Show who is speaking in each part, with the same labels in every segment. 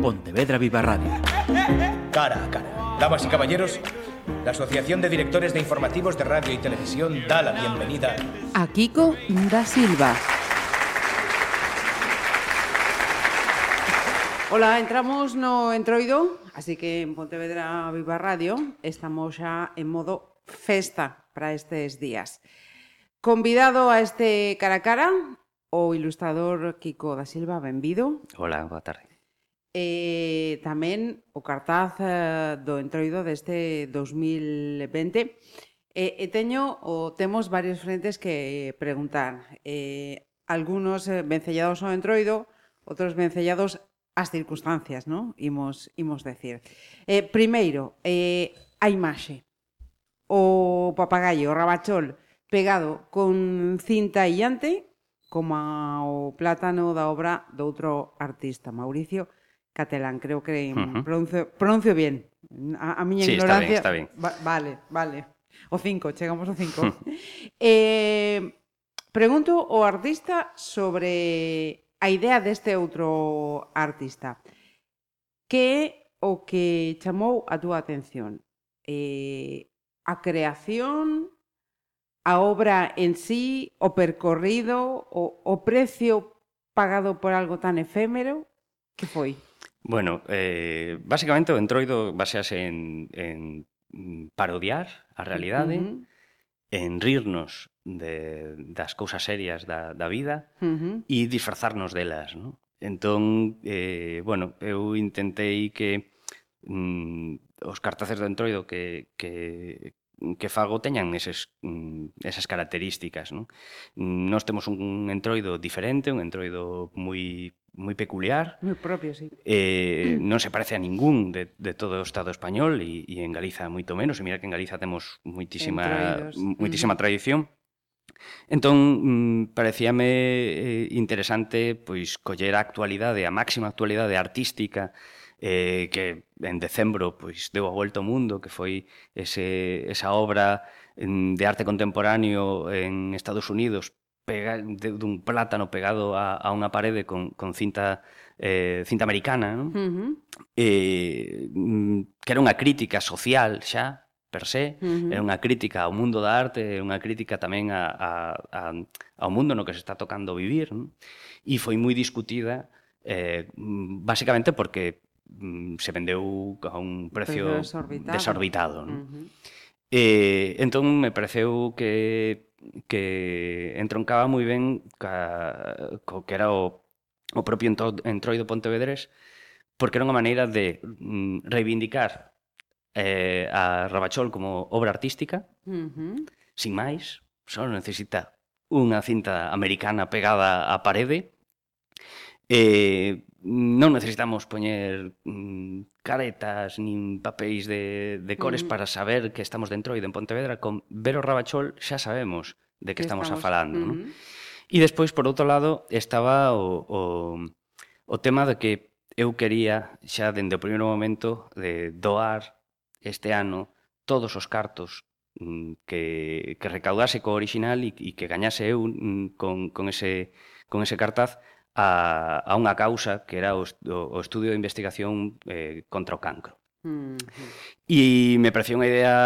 Speaker 1: Pontevedra Viva Radio.
Speaker 2: Cara a cara. Damas y caballeros, la Asociación de Directores de Informativos de Radio y Televisión da la bienvenida
Speaker 3: a Kiko da Silva. Hola, entramos no Entroido, así que en Pontevedra Viva Radio estamos xa en modo festa para estes días. Convidado a este cara a cara o ilustrador Kiko da Silva, benvido.
Speaker 4: Hola, boa tarde.
Speaker 3: E tamén o cartaz do entroido deste 2020. E, e teño, o, temos varios frentes que preguntar. E, algunos eh, vencellados ao entroido, outros vencellados ás circunstancias, non? Imos, imos decir. Eh, primeiro, eh, a imaxe. O papagallo, o rabachol, pegado con cinta illante, como o plátano da obra do outro artista, Mauricio catalán, creo que uh -huh. pronuncio, pronuncio bien. A, a miña
Speaker 4: sí,
Speaker 3: ignorancia.
Speaker 4: Está bien, está bien.
Speaker 3: Va, vale, vale. O cinco, chegamos ao cinco. eh, pregunto ao artista sobre a idea deste outro artista. Que é o que chamou a túa atención? Eh, a creación, a obra en sí, o percorrido, o, o precio pagado por algo tan efémero? Que foi?
Speaker 4: Bueno, eh, básicamente o entroido basease en, en mm, parodiar a realidade, uh -huh. en rirnos de, das cousas serias da, da vida uh -huh. e disfrazarnos delas, non? Entón, eh, bueno, eu intentei que mm, os cartaces do entroido que, que, que fago teñan eses, mm, esas características. Non? Nos temos un entroido diferente, un entroido moi moi peculiar.
Speaker 3: Moi propio, sí.
Speaker 4: Eh, non se parece a ningún de, de todo o Estado español e, e en Galiza moito menos. E mira que en Galiza temos moitísima, moitísima mm. tradición. Entón, mm, parecíame eh, interesante pois coller a actualidade, a máxima actualidade artística eh, que en decembro pois deu a volta ao mundo, que foi ese, esa obra mm, de arte contemporáneo en Estados Unidos pega, de, dun plátano pegado a, a unha parede con, con cinta eh, cinta americana, non? Uh -huh. eh, que era unha crítica social xa, per se, uh -huh. era unha crítica ao mundo da arte, é unha crítica tamén a, a, a, ao mundo no que se está tocando vivir, non? e foi moi discutida eh, basicamente porque mm, se vendeu a un precio desorbitado. desorbitado non? Uh -huh. eh, entón me pareceu que que entroncaba moi ben ca, co que era o, o propio entroido pontevedrés porque era unha maneira de mm, reivindicar eh, a Rabachol como obra artística uh -huh. sin máis, só necesita unha cinta americana pegada á parede eh, non necesitamos poñer mm, caretas nin papéis de, de cores mm. para saber que estamos dentro e de en Pontevedra con Vero Rabachol xa sabemos de que estamos, estamos a falando. Uh -huh. non? E mm-hmm. despois, por outro lado, estaba o, o, o tema de que eu quería xa dende o primeiro momento de doar este ano todos os cartos mm, que, que recaudase co original e, e que gañase eu mm, con, con, ese, con ese cartaz a, a unha causa que era o, o estudio de investigación eh, contra o cancro. Mm -hmm. E me pareceu unha idea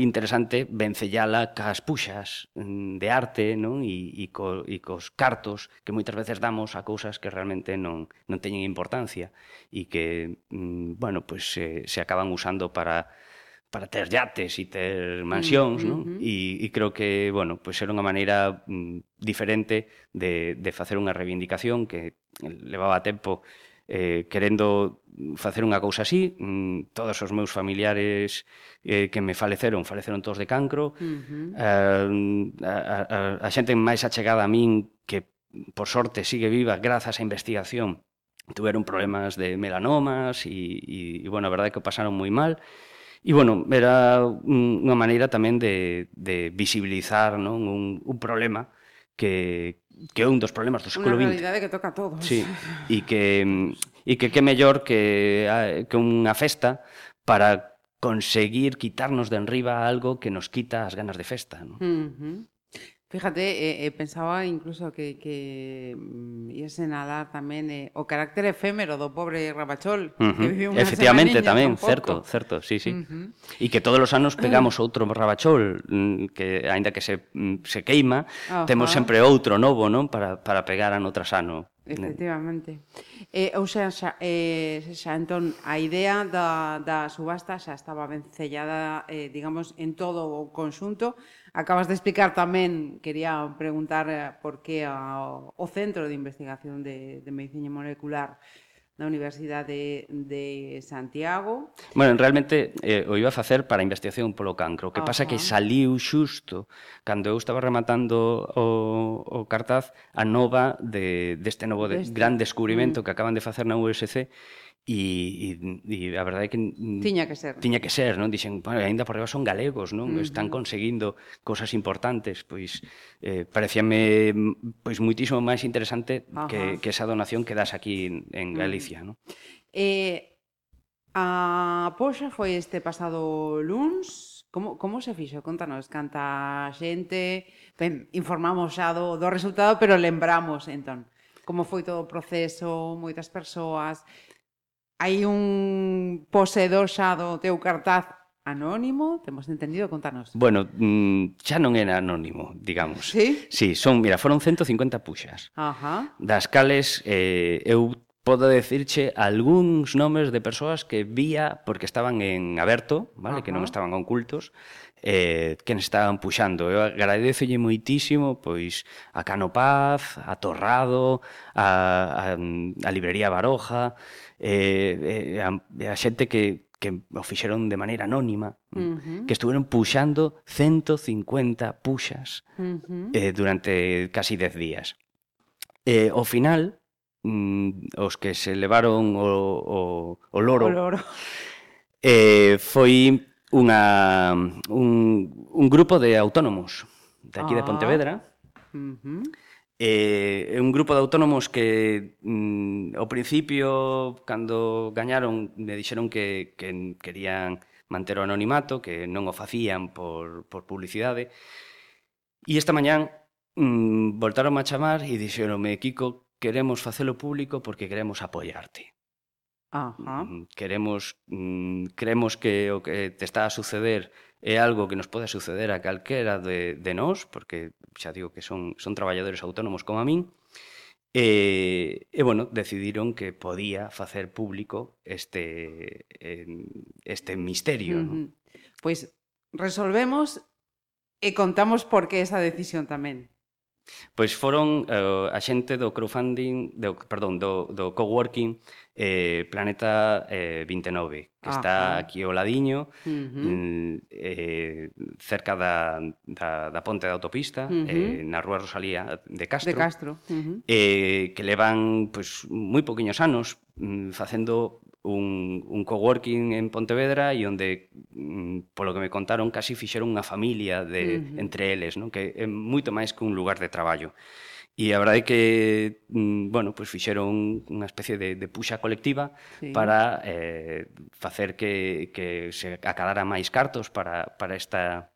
Speaker 4: interesante vencellala cas puxas mm, de arte non? E, e, co, e cos cartos que moitas veces damos a cousas que realmente non, non teñen importancia e que, mm, bueno, pues, se, se acaban usando para para ter yates e ter mansións, mm, non? E, e creo que, bueno, pues era unha maneira mm, diferente de, de facer unha reivindicación que levaba tempo eh, querendo facer unha cousa así, mm, todos os meus familiares eh, que me faleceron, faleceron todos de cancro, uh -huh. eh, a, a, a xente máis achegada a min que por sorte sigue viva grazas á investigación, tuveron problemas de melanomas e, e, e bueno, a verdade é que o pasaron moi mal, E, bueno, era unha maneira tamén de, de visibilizar non? Un, un problema que, que é un dos problemas do século XX.
Speaker 3: Unha realidade que toca a todos.
Speaker 4: Sí, e que, e que que mellor que, que unha festa para conseguir quitarnos de enriba algo que nos quita as ganas de festa. ¿no?
Speaker 3: Uh -huh. Fíjate, eh, eh, pensaba incluso que, que mm, ías señalar tamén eh, o carácter efémero do pobre Rabachol.
Speaker 4: uh -huh.
Speaker 3: que viviu
Speaker 4: unha Efectivamente, tamén, certo, certo, sí, sí. Uh -huh. E que todos os anos pegamos outro Rabachol, mm, que aínda que se, mm, se queima, uh -huh. temos sempre outro novo, non, para, para pegar ano tras ano.
Speaker 3: Efectivamente. Eh, ou sea, xa, eh, xa, entón, a idea da, da subasta xa estaba vencellada, eh, digamos, en todo o conxunto, Acabas de explicar tamén, quería preguntar eh, por que o Centro de Investigación de, de Medicina Molecular da Universidade de, de Santiago.
Speaker 4: Bueno, realmente eh, o iba a facer para a investigación polo cancro. O que pasa que saliu xusto cando eu estaba rematando o, o cartaz a nova de, deste novo de, deste. gran descubrimento mm. que acaban de facer na USC E, e, e a verdade é que
Speaker 3: tiña que ser.
Speaker 4: Tiña que ser, non? Dixen, bueno, aínda por riba son galegos, non? Uh -huh. Están conseguindo cosas importantes, pois eh parecíame mm, pois muitísimo máis interesante uh -huh. que que esa donación que das aquí en Galicia, uh -huh. non?
Speaker 3: Eh a poxa foi este pasado luns. Como como se fixo? Contanos canta xente. Ben, informamos xa do do resultado, pero lembramos entón como foi todo o proceso, moitas persoas, hai un poseedor xa do teu cartaz anónimo, temos entendido, contanos.
Speaker 4: Bueno, mm, xa non era anónimo, digamos.
Speaker 3: Sí?
Speaker 4: Sí, son, mira, foron 150 puxas.
Speaker 3: Ajá.
Speaker 4: Das cales eh, eu podo dicirche algúns nomes de persoas que vía porque estaban en aberto, vale, Ajá. que non estaban ocultos, eh, que nos estaban puxando. Eu agradecelle moitísimo pois a Cano Paz, a Torrado, a, a, a Librería Baroja, eh, eh, a, a xente que, que o fixeron de maneira anónima, uh -huh. que estuveron puxando 150 puxas uh -huh. eh, durante casi 10 días. Eh, ao final, mm, os que se levaron o, o, o loro.
Speaker 3: O loro.
Speaker 4: Eh, foi unha, un, un grupo de autónomos de aquí ah. de Pontevedra. Uh -huh. Eh, un grupo de autónomos que mm, ao principio, cando gañaron, me dixeron que, que querían manter o anonimato, que non o facían por, por publicidade. E esta mañán mm, voltaron a chamar e dixeronme, Kiko, queremos facelo público porque queremos apoiarte.
Speaker 3: Ajá.
Speaker 4: Mm, queremos, mm, creemos que o que te está a suceder é algo que nos pode suceder a calquera de, de nós, porque xa digo que son, son traballadores autónomos como a min, e, e bueno, decidiron que podía facer público este, este misterio. Mm -hmm. ¿no?
Speaker 3: Pois resolvemos e contamos por que esa decisión tamén.
Speaker 4: Pois foron eh, uh, a xente do crowdfunding, do, perdón, do, do coworking eh, Planeta eh, 29, que Ajá. está aquí ao ladiño, uh -huh. Mm, eh, cerca da, da, da ponte da autopista, uh -huh. eh, na rúa Rosalía de Castro,
Speaker 3: de Castro. Uh -huh.
Speaker 4: eh, que levan pues, moi poquinhos anos mm, facendo un, un coworking en Pontevedra e onde, mm, polo que me contaron, casi fixeron unha familia de, uh -huh. entre eles, non? que é moito máis que un lugar de traballo. E a verdade é que, mm, bueno, pues fixeron unha especie de, de puxa colectiva sí. para eh, facer que, que se acadara máis cartos para, para esta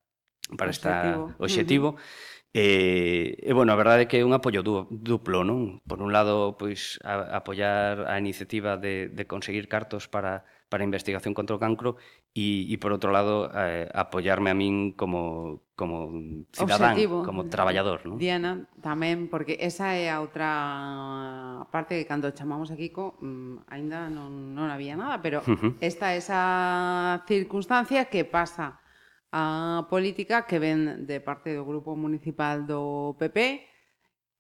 Speaker 4: para este. Esta, objetivo. Uh -huh E, e bueno, a verdade é que é un apoio du, duplo, non? Por un lado, pois a, apoiar a iniciativa de, de conseguir cartos para, para a investigación contra o cancro e, e por outro lado, eh, apoiarme a min como, como cidadán, Objetivo. como traballador, non?
Speaker 3: Diana, tamén, porque esa é a outra parte que cando chamamos a Kiko mm, aínda non, non había nada, pero uh -huh. esta esa circunstancia que pasa a política que ven de parte do Grupo Municipal do PP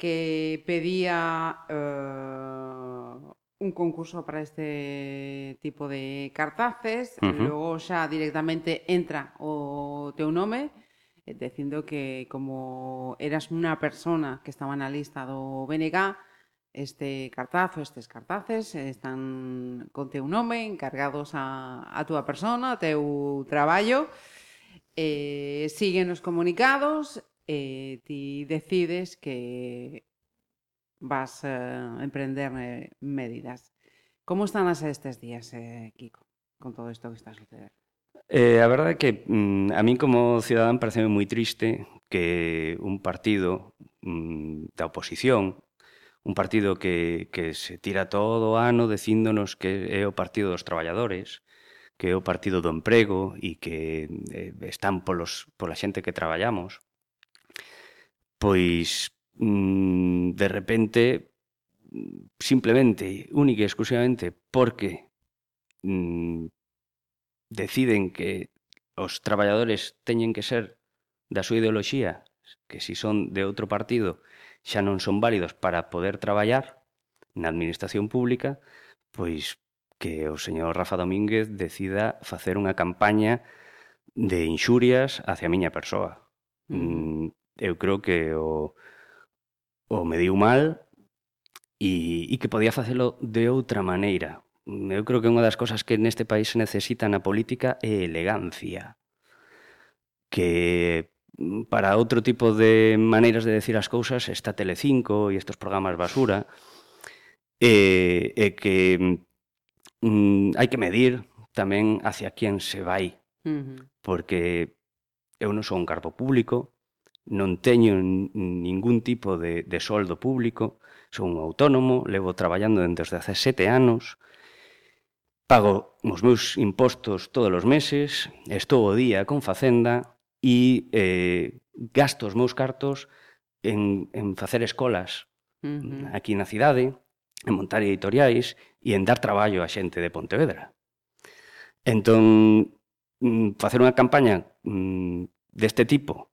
Speaker 3: que pedía eh, un concurso para este tipo de cartaces, uh -huh. logo xa directamente entra o teu nome, eh, dicindo que como eras unha persona que estaba na lista do BNG, este cartazo, estes cartaces están con teu nome encargados a, a túa persona, a teu traballo, eh, siguen os comunicados e eh, ti decides que vas a eh, emprender eh, medidas. Como están as estes días, eh, Kiko, con todo isto que está a suceder?
Speaker 4: Eh, a verdade é que mm, a mí como cidadán parece moi triste que un partido mm, da oposición, un partido que, que se tira todo o ano dicíndonos que é o partido dos traballadores, que é o Partido do Emprego e que eh, están polos, pola xente que traballamos, pois mm, de repente simplemente, única e exclusivamente porque mm, deciden que os traballadores teñen que ser da súa ideoloxía, que si son de outro partido xa non son válidos para poder traballar na administración pública, pois que o señor Rafa Domínguez decida facer unha campaña de inxurias hacia a miña persoa. Mm, mm eu creo que o, o mediu mal e, e que podía facelo de outra maneira. Mm, eu creo que unha das cosas que neste país se necesita na política é elegancia. Que mm, para outro tipo de maneiras de decir as cousas está Telecinco e estes programas basura eh, e, e que mm, hai que medir tamén hacia quen se vai, uh -huh. porque eu non son un cargo público, non teño ningún tipo de, de soldo público, son un autónomo, levo traballando desde hace sete anos, pago os meus impostos todos os meses, estou o día con Facenda e eh, gasto os meus cartos en, en facer escolas uh -huh. aquí na cidade, en montar editoriais e en dar traballo a xente de Pontevedra. Entón, mm, facer unha campaña mm, deste tipo,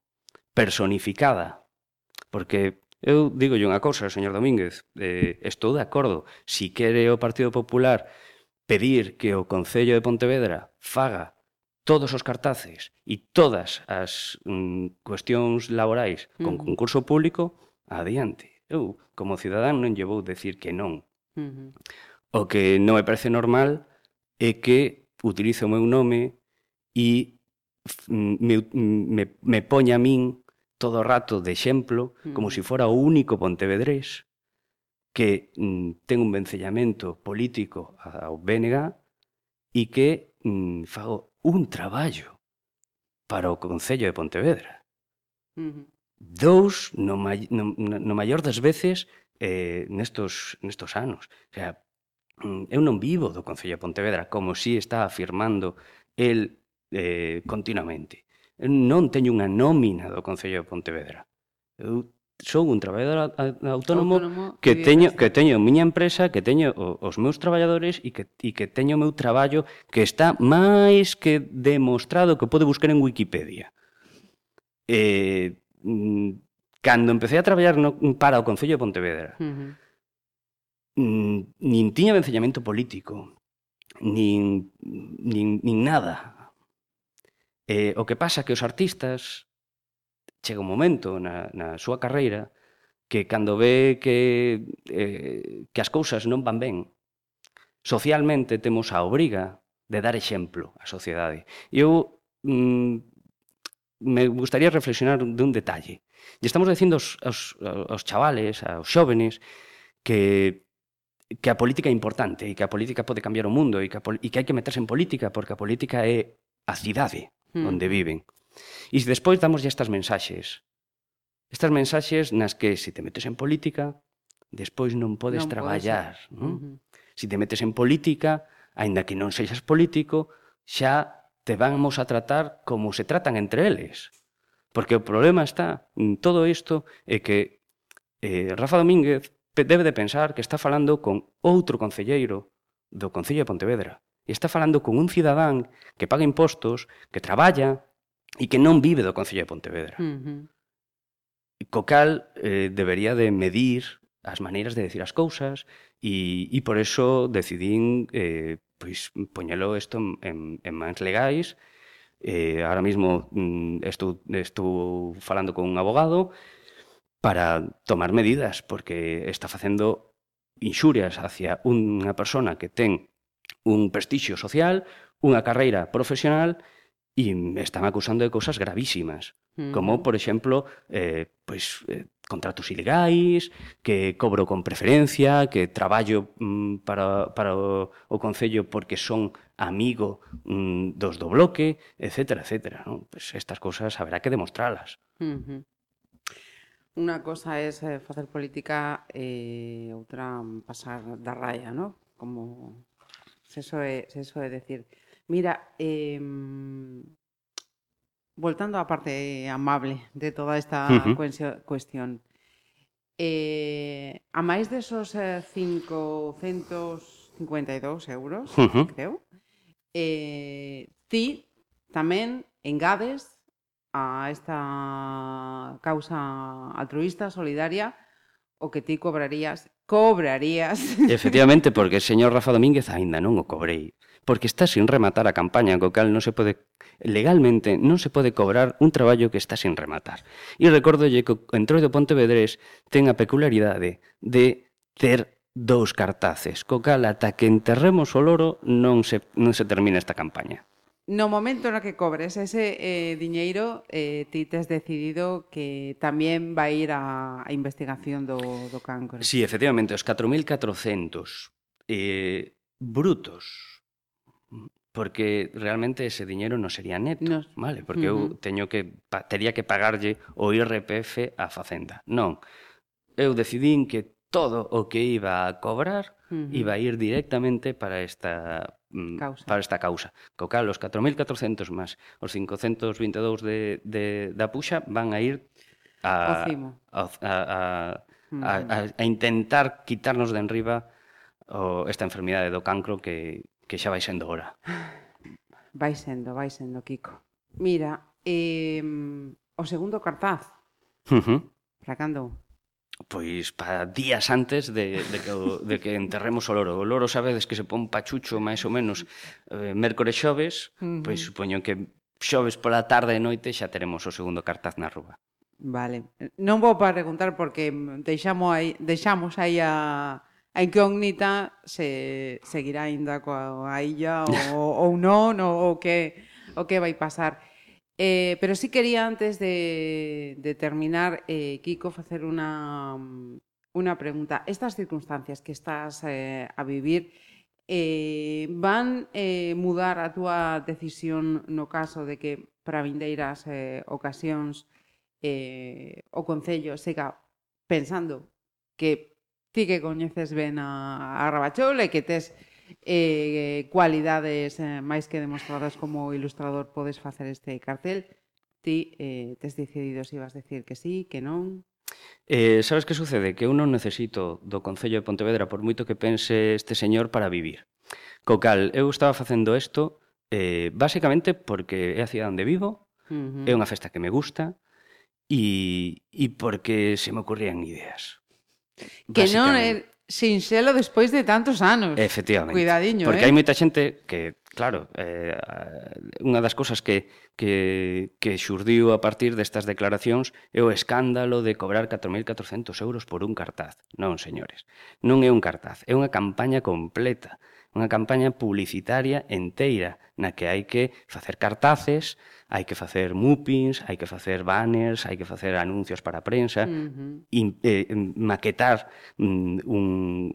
Speaker 4: personificada, porque eu digo unha cousa, señor Domínguez, eh, estou de acordo, si quere o Partido Popular pedir que o Concello de Pontevedra faga todos os cartaces e todas as mm, cuestións laborais con concurso público, adiante eu, como cidadán, non lle vou decir que non. Uh -huh. O que non me parece normal é que utilice o meu nome e mm, me, me, me poña a min todo o rato de exemplo, uh -huh. como se si fora o único pontevedrés que mm, ten un vencellamento político ao BNG e que mm, fago un traballo para o Concello de Pontevedra. Uh -huh dous no, may, no, no maior das veces eh, nestos, nestos anos. O sea, mm, eu non vivo do Concello de Pontevedra como si está afirmando el eh, continuamente. Eu non teño unha nómina do Concello de Pontevedra. Eu sou un traballador autónomo, autónomo que teño que teño miña empresa, que teño os meus traballadores e que e que teño o meu traballo que está máis que demostrado que pode buscar en Wikipedia. Eh, Mm, cando empecé a traballar no, para o Concello de Pontevedra, uh -huh. Mm, nin tiña vencellamento político, nin, nin, nin nada. Eh, o que pasa que os artistas chega un momento na, na súa carreira que cando ve que, eh, que as cousas non van ben, socialmente temos a obriga de dar exemplo á sociedade. Eu mm, me gustaría reflexionar dun detalle. E estamos dicindo aos, aos, aos chavales, aos xóvenes, que que a política é importante e que a política pode cambiar o mundo e que, a, e que hai que meterse en política porque a política é a cidade mm. onde viven. E despois damos estas mensaxes. Estas mensaxes nas que se te metes en política, despois non podes non traballar. Non? Uh -huh. Se te metes en política, aínda que non sexas político, xa te vamos a tratar como se tratan entre eles. Porque o problema está en todo isto é que eh, Rafa Domínguez debe de pensar que está falando con outro concelleiro do Concello de Pontevedra. E está falando con un cidadán que paga impostos, que traballa e que non vive do Concello de Pontevedra. Uh -huh. Co cal eh, debería de medir as maneiras de decir as cousas e, e por eso decidín eh, pois poñelo isto en, en mans legais, eh, ahora mismo mm, estou, estou falando con un abogado para tomar medidas, porque está facendo inxurias hacia unha persona que ten un prestixio social, unha carreira profesional, e me están acusando de cousas gravísimas, mm. como, por exemplo, eh, pois, eh, contratos ilegais, que cobro con preferencia, que traballo mm, para, para o, o Concello porque son amigo mm, dos do bloque, etcétera, etcétera. ¿no? Pues estas cosas haberá que demostralas.
Speaker 3: Uh -huh. Unha cosa é eh, facer política e eh, outra pasar da raya, ¿no? Como se eso é, se eso é decir, mira, eh, voltando á parte amable de toda esta uh -huh. cuestión, eh, a máis desos eh, 552 euros, uh -huh. creo, eh, ti tamén engades a esta causa altruista, solidaria, o que ti cobrarías, cobrarías.
Speaker 4: Efectivamente, porque señor Rafa Domínguez aínda non o cobrei, porque está sin rematar a campaña, co cal non se pode legalmente non se pode cobrar un traballo que está sin rematar. E recordolle que o Entroido do Pontevedrés ten a peculiaridade de ter dous cartaces, co cal ata que enterremos o loro non se, non se termina esta campaña.
Speaker 3: No momento no que cobres ese eh, diñeiro, eh, ti tes decidido que tamén vai ir a, a investigación do, do cancro.
Speaker 4: Sí, efectivamente, os 4.400 eh, brutos, porque realmente ese diñeiro non sería neto, no. vale? Porque uh -huh. eu teño que, tería que pagarlle o IRPF á Facenda. Non, eu decidín que todo o que iba a cobrar uh -huh. iba a ir directamente para esta Mm, causa. para esta causa. Co cal, os 4.400 máis os 522 de, de, da puxa van a ir a, a, a, mm. a, a, a intentar quitarnos de enriba o, esta enfermidade do cancro que, que xa vai sendo hora.
Speaker 3: Vai sendo, vai sendo, Kiko. Mira, eh, o segundo cartaz. Uh -huh. Para cando?
Speaker 4: pois para días antes de, de, que, de que enterremos o loro. O loro sabedes que se pon pachucho máis ou menos eh, mércores xoves, uh -huh. pois supoño que xoves pola tarde e noite xa teremos o segundo cartaz na rúa.
Speaker 3: Vale. Non vou para preguntar porque deixamos aí, deixamos aí a, a incógnita se seguirá ainda coa a illa ou, ou non ou, ou que o que vai pasar. Eh, pero sí quería, antes de, de terminar, eh, Kiko, hacer una, una, pregunta. Estas circunstancias que estás eh, a vivir, eh, van a mudar a túa decisión no caso de que para vindeiras eh, ocasións eh, o Concello siga pensando que ti que coñeces ben a, a Rabachol e que tes Eh, eh, cualidades eh, máis que demostradas como ilustrador podes facer este cartel. Ti eh, tes decidido se ibas decir que sí, que non?
Speaker 4: Eh, sabes que sucede? Que eu non necesito do Concello de Pontevedra por moito que pense este señor para vivir. Co cal, eu estaba facendo isto eh, basicamente porque é a cidade onde vivo, uh -huh. é unha festa que me gusta, e, e porque se me ocurrían ideas.
Speaker 3: Que non é, sinxelo despois de tantos anos.
Speaker 4: Efectivamente.
Speaker 3: Cuidadiño,
Speaker 4: Porque
Speaker 3: eh?
Speaker 4: hai moita xente que, claro, eh, unha das cousas que, que, que xurdiu a partir destas declaracións é o escándalo de cobrar 4.400 euros por un cartaz. Non, señores, non é un cartaz, é unha campaña completa unha campaña publicitaria enteira na que hai que facer cartaces, hai que facer mupins, hai que facer banners, hai que facer anuncios para a prensa, uh -huh. in, eh, maquetar mm, un,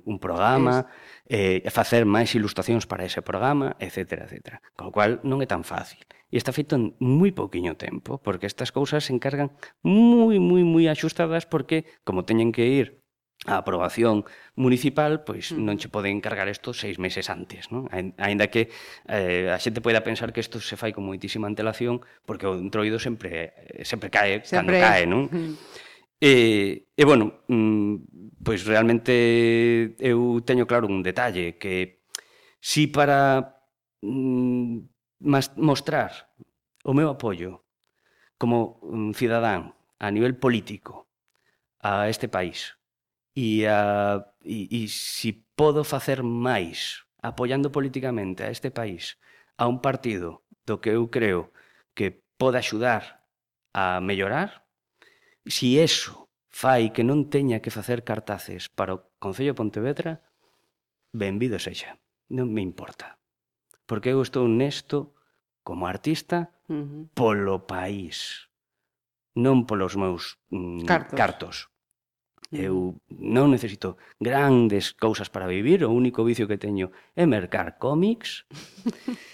Speaker 4: un programa, es... eh, facer máis ilustracións para ese programa, etc. etc. Con o cual non é tan fácil. E está feito en moi pouquiño tempo, porque estas cousas se encargan moi, moi, moi axustadas porque, como teñen que ir a aprobación municipal, pois non che pode encargar isto seis meses antes, non? Aínda que eh, a xente poida pensar que isto se fai con moitísima antelación, porque o entroido sempre sempre cae sempre. cando cae, non? Mm. E, e bueno, mm, pois realmente eu teño claro un detalle que si para mm, mostrar o meu apoio como mm, cidadán a nivel político a este país e, a, e, e si podo facer máis apoiando políticamente a este país a un partido do que eu creo que pode axudar a mellorar, si eso fai que non teña que facer cartaces para o Concello de Pontevedra, benvido sexa. Non me importa. Porque eu estou nesto como artista uh -huh. polo país, non polos meus mm, cartos. cartos. Eu non necesito grandes cousas para vivir, o único vicio que teño é mercar cómics.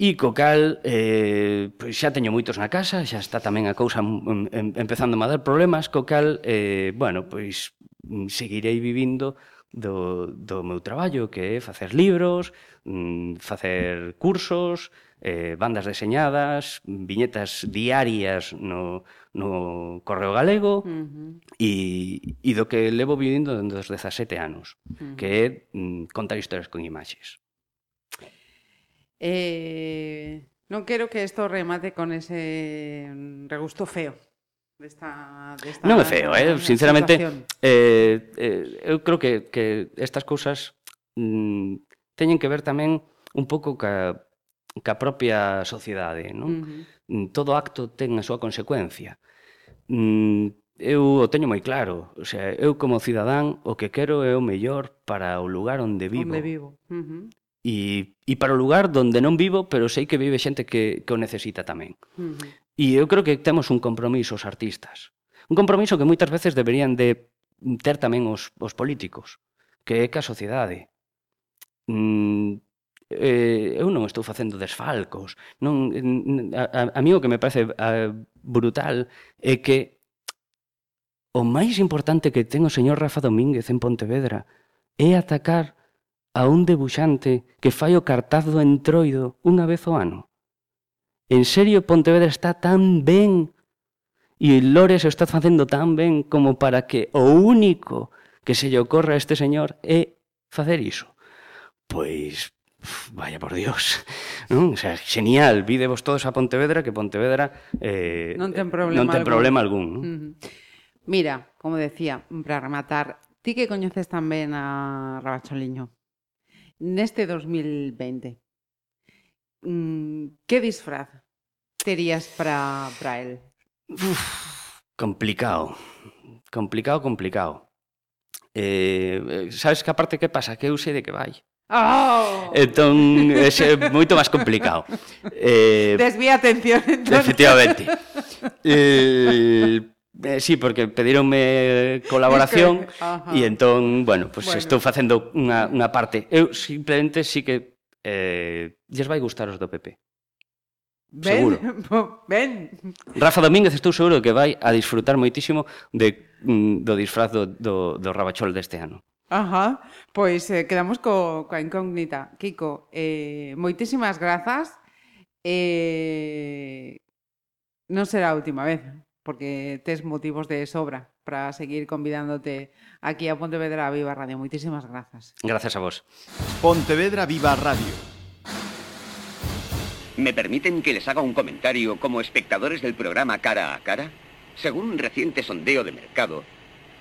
Speaker 4: E co cal, eh, pois xa teño moitos na casa, xa está tamén a cousa mm, em, empezando a dar problemas, co cal, eh, bueno, pois mm, seguirei vivindo do, do meu traballo, que é facer libros, mm, facer cursos, eh, bandas deseñadas, viñetas diarias no, no Correo Galego uh -huh. e, e do que levo vivindo dentro dos 17 anos, uh -huh. que é mm, contar historias con imaxes.
Speaker 3: Eh, non quero que isto remate con ese mm, regusto feo desta, desta
Speaker 4: Non é feo, eh? sinceramente eh, eh, eu creo que, que estas cousas mm, teñen que ver tamén un pouco ca ca propia sociedade, non? Uh -huh. Todo acto ten a súa consecuencia. Mm, eu o teño moi claro, o sea, eu como cidadán o que quero é o mellor para o lugar onde vivo.
Speaker 3: Onde vivo. Uh -huh.
Speaker 4: E, e para o lugar onde non vivo, pero sei que vive xente que, que o necesita tamén. Uh -huh. E eu creo que temos un compromiso os artistas. Un compromiso que moitas veces deberían de ter tamén os, os políticos, que é que a sociedade mm, eh, eu non estou facendo desfalcos. Non, a, a mí o que me parece a, brutal é que o máis importante que ten o señor Rafa Domínguez en Pontevedra é atacar a un debuxante que fai o cartaz do entroido unha vez ao ano. En serio, Pontevedra está tan ben e Lores o está facendo tan ben como para que o único que se lle ocorra a este señor é facer iso. Pois, Vaya por Dios, non? Mm, o sea, genial, videvos todos a Pontevedra, que Pontevedra eh,
Speaker 3: non ten eh, problema
Speaker 4: non ten
Speaker 3: algún.
Speaker 4: problema algún non? Uh
Speaker 3: -huh. Mira, como decía, para rematar, ti que coñeces tamén a Rabacholiño neste 2020 mm, que disfraz terías para, para el?
Speaker 4: Uf, complicado, complicado, complicado. Eh, eh, sabes que aparte que pasa? Que eu sei de que vai.
Speaker 3: Oh.
Speaker 4: Entón, ese é moito máis complicado.
Speaker 3: Eh, Desvía atención, entón.
Speaker 4: Efectivamente. Eh, eh, sí, porque pedironme colaboración e entón, bueno, pues bueno. estou facendo unha, unha parte. Eu simplemente sí que eh, lles vai gustar os do PP.
Speaker 3: Ben,
Speaker 4: seguro.
Speaker 3: Ben.
Speaker 4: Rafa Domínguez estou seguro que vai a disfrutar moitísimo de, mm, do disfraz do, do, do Rabachol deste ano.
Speaker 3: Ajá, pois eh, quedamos co, coa incógnita. Kiko, eh, moitísimas grazas. Eh, non será a última vez, porque tes motivos de sobra para seguir convidándote aquí a Pontevedra Viva Radio. Moitísimas grazas.
Speaker 4: Gracias a vos.
Speaker 1: Pontevedra Viva Radio
Speaker 5: ¿Me permiten que les haga un comentario como espectadores del programa Cara a Cara? Según un reciente sondeo de mercado,